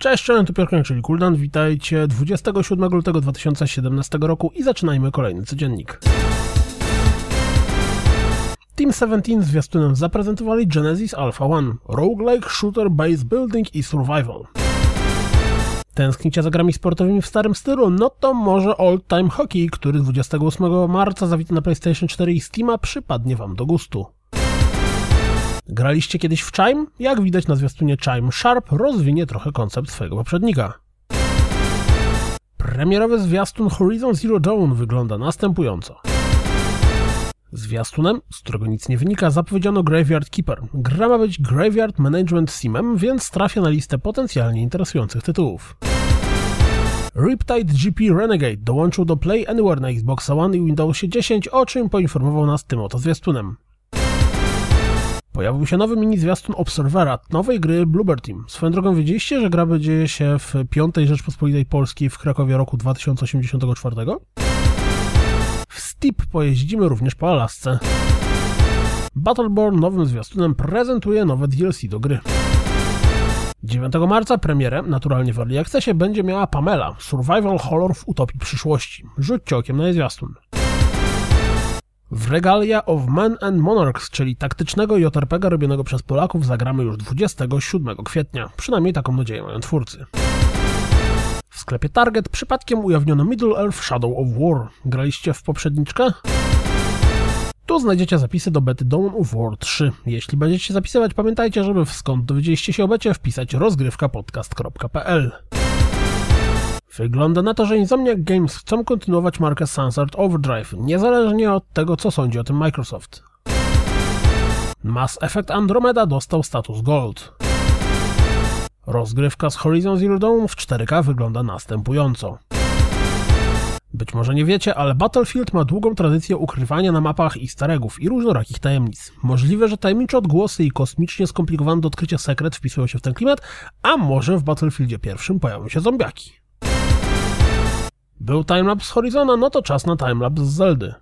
Cześć, cześć, tu Piotr czyli Kuldan. Witajcie 27 lutego 2017 roku i zaczynajmy kolejny codziennik. Team 17 zwiastunem zaprezentowali Genesis Alpha 1, roguelike, shooter, base building i survival. Tęsknicie za grami sportowymi w starym stylu? No to może Old Time Hockey, który 28 marca zawita na PlayStation 4 i Steama przypadnie Wam do gustu. Graliście kiedyś w Chime? Jak widać na zwiastunie Chime Sharp rozwinie trochę koncept swojego poprzednika. Premierowy zwiastun Horizon Zero Dawn wygląda następująco. Zwiastunem, z którego nic nie wynika, zapowiedziano Graveyard Keeper. Gra ma być Graveyard Management Simem, więc trafia na listę potencjalnie interesujących tytułów. Riptide GP Renegade dołączył do Play Anywhere na Xbox One i Windowsie 10, o czym poinformował nas tym oto zwiastunem. Pojawił się nowy mini zwiastun Observera, nowej gry Bluebird Team. Swoją drogą wiedzieliście, że gra będzie się w piątej Rzeczpospolitej Polskiej w Krakowie roku 2084? W Steep pojeździmy również po Alasce. Battleborn nowym zwiastunem prezentuje nowe DLC do gry. 9 marca premierę, naturalnie w Early Accessie, będzie miała Pamela, survival horror w utopii przyszłości. Rzućcie okiem na jej zwiastun. W Regalia of Men and Monarchs, czyli taktycznego JRPG robionego przez Polaków, zagramy już 27 kwietnia. Przynajmniej taką nadzieję mają twórcy. W sklepie Target przypadkiem ujawniono Middle Earth Shadow of War. Graliście w poprzedniczkę? Tu znajdziecie zapisy do bety Dawn of War 3. Jeśli będziecie zapisywać, pamiętajcie, żeby w skąd dowiedzieliście się o becie wpisać rozgrywkapodcast.pl. Wygląda na to, że Insomniac Games chcą kontynuować markę Sunset Overdrive, niezależnie od tego, co sądzi o tym Microsoft. Mass Effect Andromeda dostał status Gold. Rozgrywka z Horizon Zero Dawn w 4K wygląda następująco. Być może nie wiecie, ale Battlefield ma długą tradycję ukrywania na mapach easter eggów i różnorakich tajemnic. Możliwe, że tajemnicze odgłosy i kosmicznie skomplikowane do odkrycia sekret wpisują się w ten klimat, a może w Battlefieldzie pierwszym pojawią się zombiaki. Był timelapse z Horizona, no to czas na timelapse z Zeldy.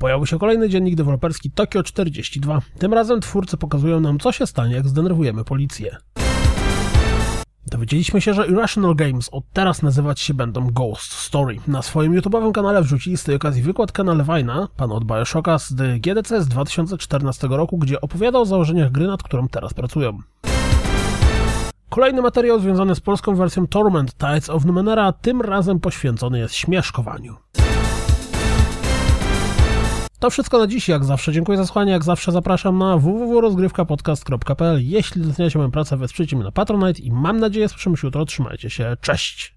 Pojawił się kolejny dziennik deweloperski Tokyo 42. Tym razem twórcy pokazują nam, co się stanie, jak zdenerwujemy policję. Dowiedzieliśmy się, że Irrational Games od teraz nazywać się będą Ghost Story. Na swoim YouTube'owym kanale wrzucili z tej okazji wykład na Levina, pana od Bioshocka z GDC z 2014 roku, gdzie opowiadał o założeniach gry, nad którą teraz pracują. Kolejny materiał związany z polską wersją Torment Tides of Numenera, tym razem poświęcony jest śmieszkowaniu. To wszystko na dziś, jak zawsze. Dziękuję za słuchanie, jak zawsze zapraszam na www.rozgrywkapodcast.pl. Jeśli doceniacie moją pracę, wesprzyjcie mnie na Patronite i mam nadzieję słyszymy się jutro. Trzymajcie się, cześć!